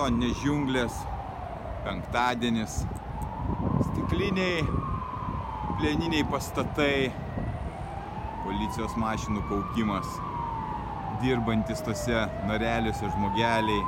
Betoninės džiunglės, penktadienis, stikliniai, plieniniai pastatai, policijos mašinų kaukimas, dirbantis tose nareliuose žmogeliai.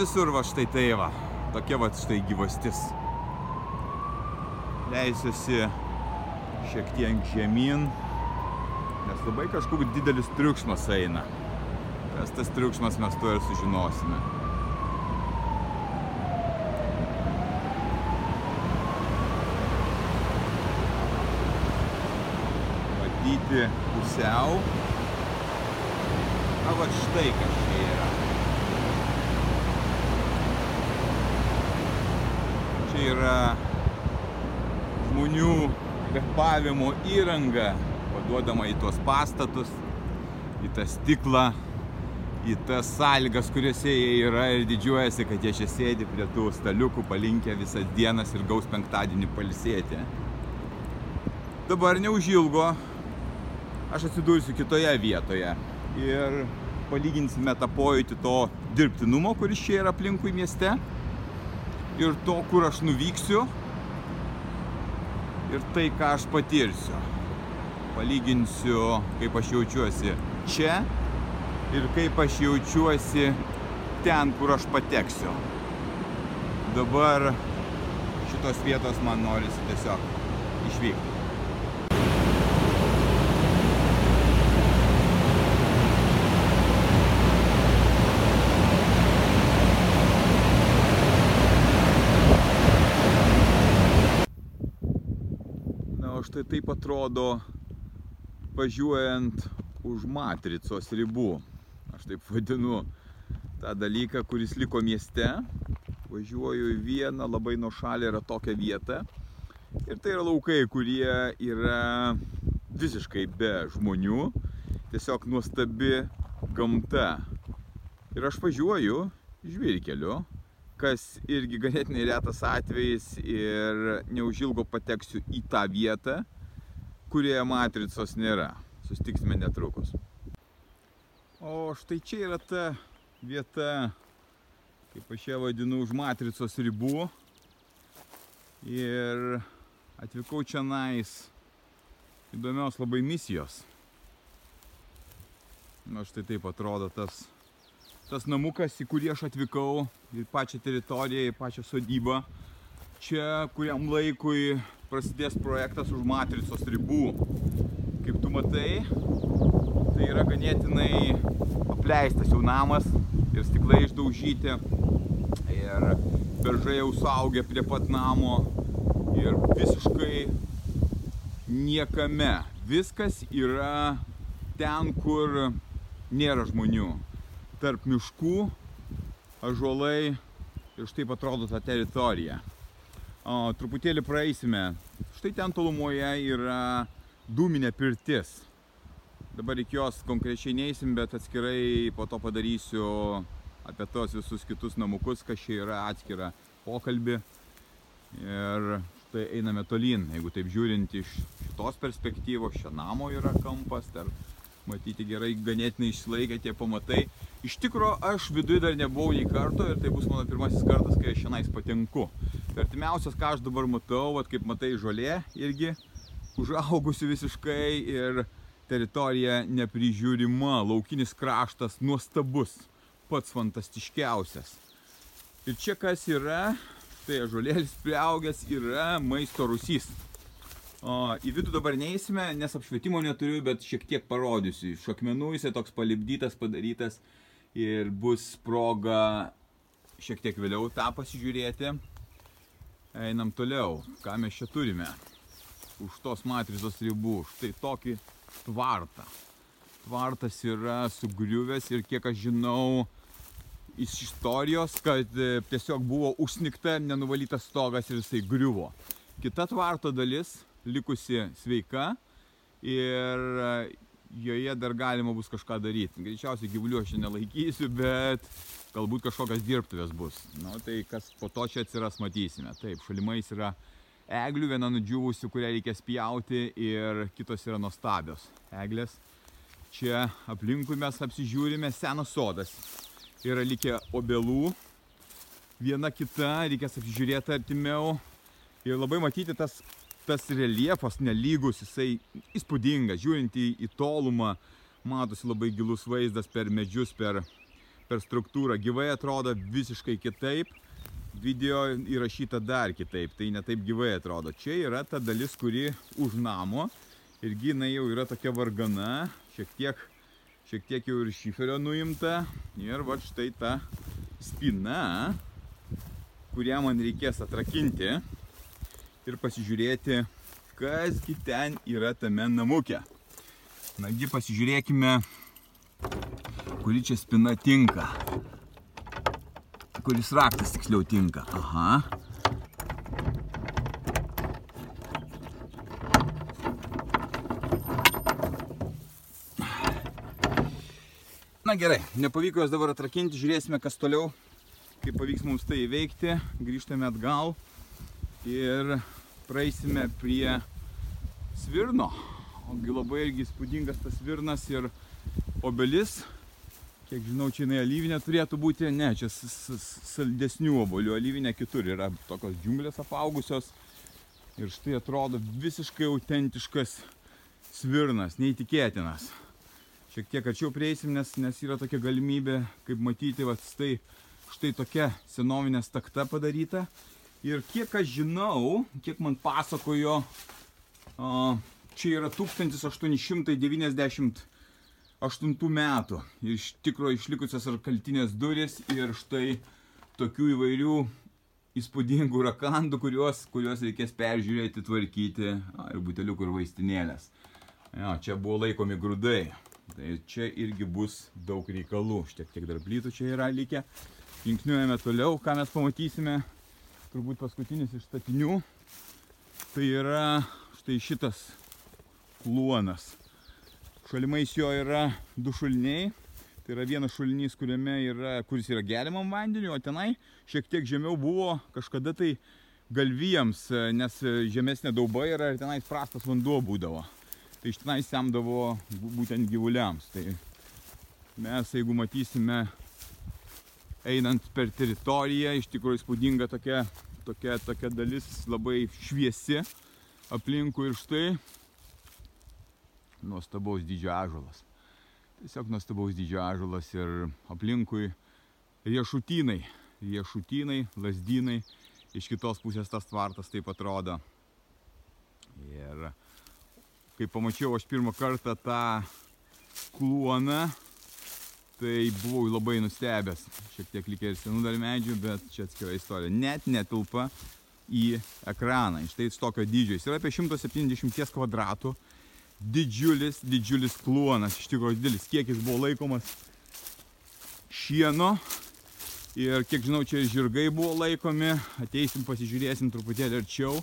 Visur va štai tai va, tokia va štai gyvastis. Leisiuosi šiek tiek žemyn, nes labai kažkoks didelis triukšmas eina. Kas tas triukšmas mes to ir sužinosime. Matyti pusiau. Na, va štai kas čia yra. Čia yra žmonių kvepavimo įranga, paduodama į tuos pastatus, į tą stiklą, į tas sąlygas, kuriuose jie yra ir didžiuojasi, kad jie čia sėdi prie tų staliukų palinkę visas dienas ir gaus penktadienį palisėti. Dabar neužilgo aš atsidursiu kitoje vietoje ir palyginsime tą pojūtį to dirbtinumo, kuris čia yra aplinkui mieste ir to, kur aš nuvyksiu ir tai, ką aš patirsiu. Palyginsiu, kaip aš jaučiuosi čia ir kaip aš jaučiuosi ten, kur aš pateksiu. Dabar šitos vietos man norisi tiesiog išvykti. štai taip atrodo važiuojant už matricos ribų. Aš taip vadinu tą dalyką, kuris liko mieste. Važiuoju į vieną labai nuo šalį yra tokia vieta. Ir tai yra laukai, kurie yra visiškai be žmonių. Tiesiog nuostabi gamta. Ir aš važiuoju žvyrkeliu, kas irgi ganėtinai retas atvejis ir neužilgo pateksiu į tą vietą, kurioje matricos nėra. Sustiksime netrukus. O štai čia yra ta vieta, kaip aš ją vadinu, už matricos ribų. Ir atvykau čia nais įdomios labai misijos. Na štai taip atrodo tas tas namukas, į kurį aš atvykau, į pačią teritoriją, į pačią sodybą. Čia kuriam laikui prasidės projektas už matricos ribų. Kaip tu matai, tai yra ganėtinai apleistas jau namas ir stiklai išdaužyti. Ir beržai jau suaugę prie pat namo ir visiškai niekame. Viskas yra ten, kur nėra žmonių tarp miškų, ažuolai ir štai atrodo ta teritorija. O, truputėlį praeisime. Štai ten tolumoje yra dūminė pirtis. Dabar iki jos konkrečiai neįsim, bet atskirai po to padarysiu apie tos visus kitus namukus, kas čia yra atskira pokalbį. Ir štai einame tolyn, jeigu taip žiūrint iš šitos perspektyvos, čia namo yra kampas, tarp matyti gerai ganėtinai išsilaikė tie pamatai. Iš tikro aš viduje dar nebuvau nei karto ir tai bus mano pirmasis kartas, kai aš šiandien patinku. Artimiausias, ką aš dabar matau, vat, kaip matai žolė irgi užaugusi visiškai ir teritorija neprižiūrima, laukinis kraštas nuostabus, pats fantastiškiausias. Ir čia kas yra, tai žolėlis priaugęs yra maisto rusys. O, į vidų dabar neįsime, nes apšvietimo neturiu, bet šiek tiek parodysiu. Iš akmenų jisai toks palipdytas, padarytas ir bus proga šiek tiek vėliau tą pasižiūrėti. Einam toliau. Ką mes čia turime? Už tos matricos ribų. Štai tokį tvartą. Tvartas yra sugriuvęs ir kiek aš žinau, iš istorijos, kad e, tiesiog buvo užsnikta, nenuvalytas stogas ir jisai griuvo. Kita tvarto dalis likusi sveika ir e, joje dar galima bus kažką daryti. Greičiausiai gyvulių aš nelaikysiu, bet galbūt kažkokios dirbtuvės bus. Na, nu, tai kas po to čia atsiras, matysime. Taip, šalimais yra eglių, viena nudžiūvusi, kurią reikia spjauti ir kitos yra nuostabios eglės. Čia aplinkui mes apsižiūrime senas sodas. Yra likę obelų, viena kita, reikės apsižiūrėti artimiau. Ir labai matyti tas, tas reljefas nelygus, jisai įspūdingas, žiūrint į, į tolumą, matosi labai gilus vaizdas per medžius, per, per struktūrą. Gyvai atrodo visiškai kitaip video įrašyta dar kitaip, tai netaip gyvai atrodo. Čia yra ta dalis, kuri už namo ir jinai jau yra tokia vargana, šiek tiek, šiek tiek jau ir šiferio nuimta. Ir va štai ta spina, kurią man reikės atrakinti ir pasižiūrėti, kasgi ten yra tame namuke. Nagi pasižiūrėkime, kuri čia spina tinka kuris raktas tiksliau tinka. Aha. Na gerai, nepavyko jos dabar atrakinti, žiūrėsime, kas toliau, kaip pavyks mums tai įveikti. Grįžtame atgal ir praeisime prie svirno. Ogi labai irgi spūdingas tas svirnas ir obelis Kiek žinau, čia jinai alyvinė turėtų būti, ne, čia saldesnių obolių, alyvinė kitur yra tokios džiunglės apaugusios. Ir štai atrodo visiškai autentiškas svirnas, neįtikėtinas. Šiek tiek arčiau prieisim, nes, nes yra tokia galimybė, kaip matyti, va, štai, štai tokia senovinė stakta padaryta. Ir kiek aš žinau, kiek man pasakojo, čia yra 1890 8 metų. Iš tikro išlikusios ar kaltinės duris ir štai tokių įvairių įspūdingų rakandų, kuriuos, kuriuos reikės peržiūrėti, tvarkyti ir buteliukų ir vaistinėlės. Jo, čia buvo laikomi grūdai. Tai čia irgi bus daug reikalų. Štiek tiek dar plytų čia yra likę. Žingsniuojame toliau, ką mes pamatysime. Turbūt paskutinis iš statinių. Tai yra štai šitas kluonas. Šalimais jo yra du šuliniai. Tai yra vienas šulinys, yra, kuris yra geriamam vandeniu, o tenai šiek tiek žemiau buvo kažkada tai galvijams, nes žemesnė dauba yra ir tenais prastas vanduo būdavo. Tai iš tenai semdavo būtent gyvuliams. Tai mes, jeigu matysime, einant per teritoriją, iš tikrųjų įspūdinga tokia, tokia, tokia dalis labai šviesi aplinkui ir štai nuostabaus dydžio ažulas. Tiesiog nuostabaus dydžio ažulas ir aplinkui riešutynai, riešutynai, lasdynai, iš kitos pusės tas tvartas taip atrodo. Ir kai pamačiau aš pirmą kartą tą kluoną, tai buvau labai nustebęs. Šiek tiek likė ir senų dar medžių, bet čia atskira istorija. Net netilpa į ekraną. Štai tokio dydžio. Jis yra apie 170 kvadratų didžiulis, didžiulis kluonas, iš tikrųjų didelis kiekis buvo laikomas šieno. Ir kiek žinau, čia žirgai buvo laikomi, ateisim, pasižiūrėsim truputėlį arčiau.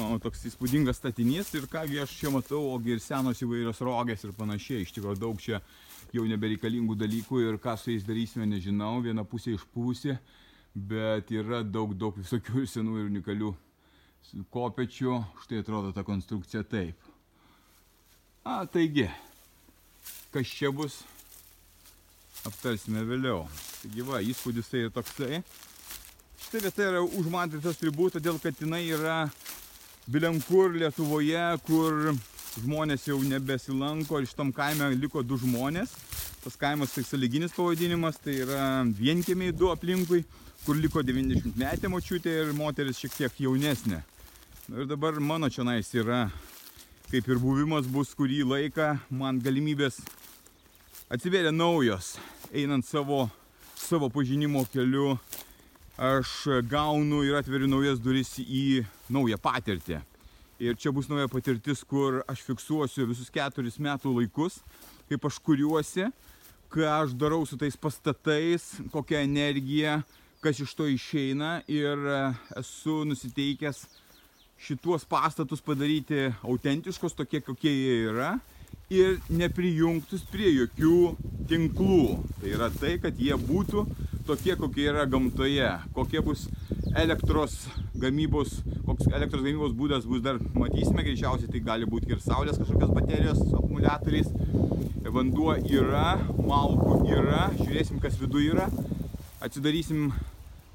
O, toks įspūdingas statinys ir kągi aš čia matau, ogi ir senos įvairios rogės ir panašiai. Iš tikrųjų daug čia jau nebereikalingų dalykų ir ką su jais darysime, nežinau. Viena pusė išpūsi, bet yra daug, daug visokių senų ir unikalių kopečių. Štai atrodo ta konstrukcija taip. A, taigi, kas čia bus, aptarsime vėliau. Taigi va, įspūdis tai yra toksai. Šitą vietą yra užmantrytas ribų, todėl kad jinai yra bilenkur Lietuvoje, kur žmonės jau nebesilanko ir šitam kaime liko du žmonės. Tas kaimas tai saliginis pavadinimas, tai yra vienkiemiai du aplinkui, kur liko 90 metė močiutė ir moteris šiek tiek jaunesnė. Ir dabar mano čionais yra kaip ir buvimas bus kurį laiką, man galimybės atsivėrė naujos, einant savo, savo pažinimo keliu, aš gaunu ir atveriu naujas duris į naują patirtį. Ir čia bus nauja patirtis, kur aš fiksuosiu visus keturis metų laikus, kaip aš kuriuosi, ką aš darau su tais pastatais, kokia energija, kas iš to išeina ir esu nusiteikęs šituos pastatus padaryti autentiškus, tokie kokie jie yra ir neprijungtus prie jokių tinklų. Tai yra tai, kad jie būtų tokie, kokie yra gamtoje, kokie bus elektros gamybos, koks elektros gamybos būdas bus dar matysime, greičiausiai tai gali būti ir saulės kažkokios baterijos akumuliatoriais. Vanduo yra, malkų yra, žiūrėsim, kas viduje yra, atsidarysim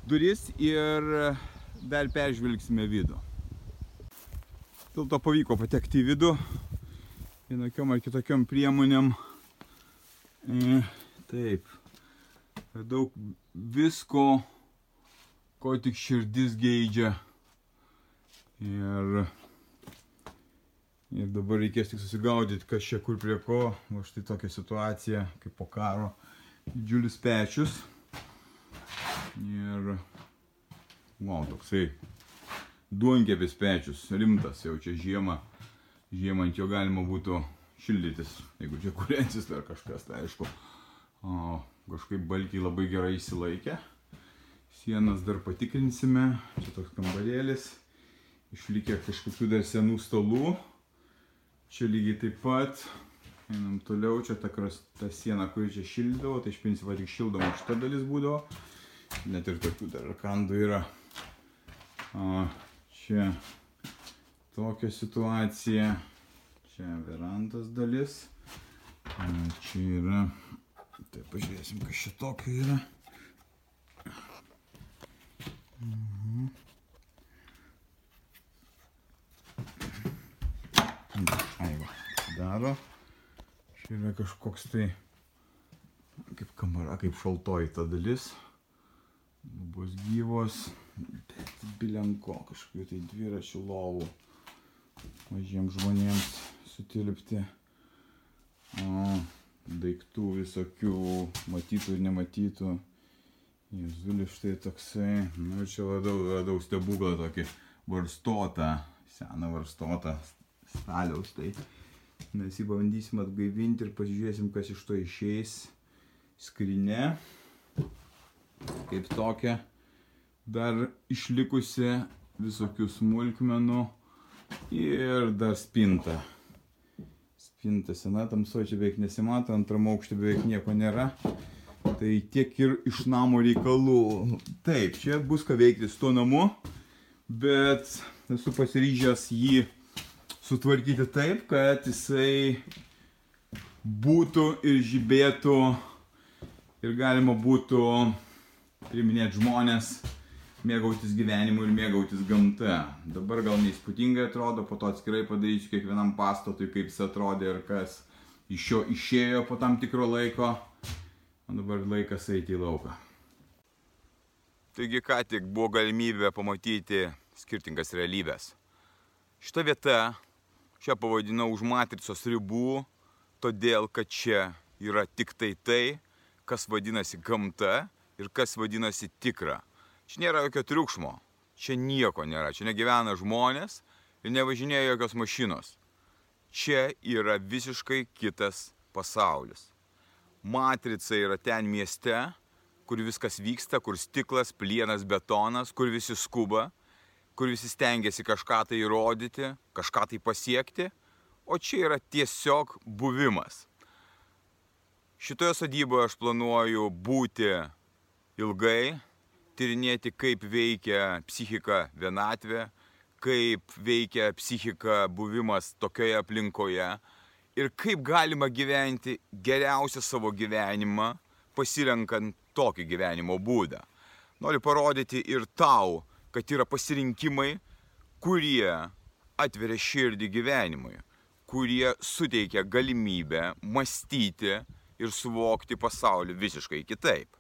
duris ir dar peržvelgsime vidų. Dėl to pavyko patekti į vidų, vienokiom ar kitokiom priemonėm. E, taip, daug visko, ko tik širdis geidžia. Ir, ir dabar reikės tik susigaudyti, kas čia kur prie ko. O štai tokia situacija, kaip po karo. Didžiulis pečius. Ir, wow, toksai duonkepis pečius, rimtas jau čia žiemą žiemą ant jo galima būtų šildytis, jeigu čia kurensis ar kažkas, tai aišku. O kažkaip balkiai labai gerai įsilaikė. Sienas dar patikrinsime. Čia toks kambarėlis. Išlikę kažkokių dar senų stalų. Čia lygiai taip pat. Einam toliau. Čia ta, ta siena, kuri čia šildavo. Tai iš principo tik šildoma šita dalis būdavo. Net ir tokių dar rakandų yra. O, čia tokia situacija. Čia verandos dalis. Čia yra. Tai pažiūrėsim, kas šitokio yra. Daro. Čia yra kažkoks tai kaip kamara, kaip šaltoji ta dalis. Bus gyvos, bet bilenko kažkokių tai dviračių lovų mažiems žmonėms sutilpti. O, daiktų visokių matytų ir nematytų. Jezulis štai toksai, nu čia radau, radau stebuklą tokį varstotą, seną varstotą staliaus. Tai mes jį bandysim atgaivinti ir pasižiūrėsim, kas iš to išeis. Skrinė, kaip tokia, dar išlikusi visokių smulkmenų ir dar spinta. Spinta sena, tamsoje čia beveik nesimato, antram aukšte beveik nieko nėra. Tai tiek ir iš namo reikalų. Taip, čia bus ką veikti su tuo namu, bet esu pasiryžęs jį sutvarkyti taip, kad jisai būtų ir žibėtų ir galima būtų priminėti žmonės mėgautis gyvenimu ir mėgautis gamta. Dabar gal neįspūdingai atrodo, po to atskirai padarysiu kiekvienam pastatui, kaip jis atrodė ir kas iš jo išėjo po tam tikro laiko. O dabar laikas eiti į lauką. Taigi ką tik buvo galimybė pamatyti skirtingas realybės. Šita vieta, čia pavadinau už matricos ribų, todėl kad čia yra tik tai tai, kas vadinasi gamta ir kas vadinasi tikra. Čia nėra jokio triukšmo, čia nieko nėra, čia negyvena žmonės ir nevažinėja jokios mašinos. Čia yra visiškai kitas pasaulis. Matrica yra ten mieste, kur viskas vyksta, kur stiklas, plienas, betonas, kur visi skuba, kur visi stengiasi kažką tai įrodyti, kažką tai pasiekti, o čia yra tiesiog buvimas. Šitoje sodyboje aš planuoju būti ilgai, tyrinėti, kaip veikia psichika vienatvė, kaip veikia psichika buvimas tokioje aplinkoje ir kaip galima gyventi geriausią savo gyvenimą, pasirenkant tokį gyvenimo būdą. Noriu parodyti ir tau, kad yra pasirinkimai, kurie atveria širdį gyvenimui, kurie suteikia galimybę mąstyti ir suvokti pasaulį visiškai kitaip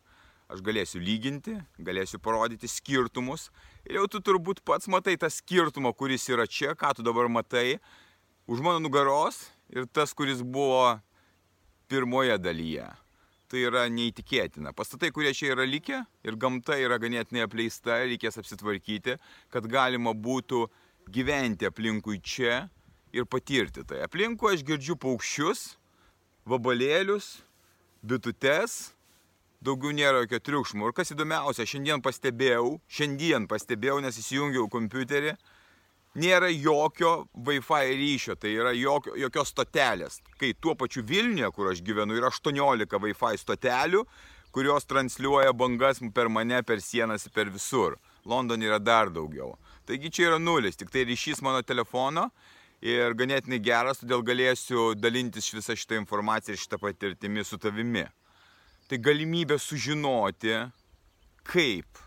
aš galėsiu lyginti, galėsiu parodyti skirtumus. Ir jau tu turbūt pats matai tą skirtumą, kuris yra čia, ką tu dabar matai, už mano nugaros ir tas, kuris buvo pirmoje dalyje. Tai yra neįtikėtina. Pastatai, kurie čia yra likę ir gamta yra ganėtinai apleista, reikės apsitvarkyti, kad galima būtų gyventi aplinkui čia ir patirti tai. Aplinkui aš girdžiu paukščius, vabalėlius, bitutes, daugiau nėra jokio triukšmo. Ir kas įdomiausia, šiandien pastebėjau, šiandien pastebėjau, nes įsijungiau kompiuterį, nėra jokio Wi-Fi ryšio, tai yra jokio, jokios stotelės. Kai tuo pačiu Vilniuje, kur aš gyvenu, yra 18 Wi-Fi stotelių, kurios transliuoja bangas per mane, per sienas, per visur. Londone yra dar daugiau. Taigi čia yra nulis, tik tai ryšys mano telefono ir ganėtinai geras, todėl galėsiu dalintis visą šitą informaciją ir šitą patirtimį su tavimi. Tai galimybė sužinoti, kaip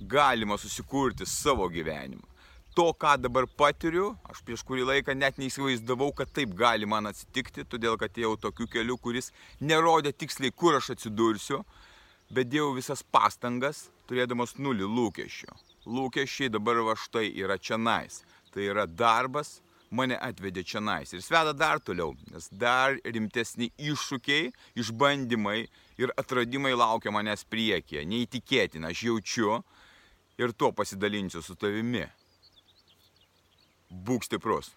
galima susikurti savo gyvenimą. To, ką dabar patiriu, aš prieš kurį laiką net neįsivaizdavau, kad taip gali man atsitikti, todėl kad ėjau tokiu keliu, kuris nerodė tiksliai, kur aš atsidursiu, bet dėjau visas pastangas, turėdamas nulį lūkesčių. Lūkesčiai dabar va štai yra čianais. Tai yra darbas, mane atvedė čianais. Ir sveda dar toliau, nes dar rimtesni iššūkiai, išbandymai ir atradimai laukia manęs priekyje. Neįtikėtina, aš jaučiu ir tuo pasidalinsiu su tavimi. Būk stiprus.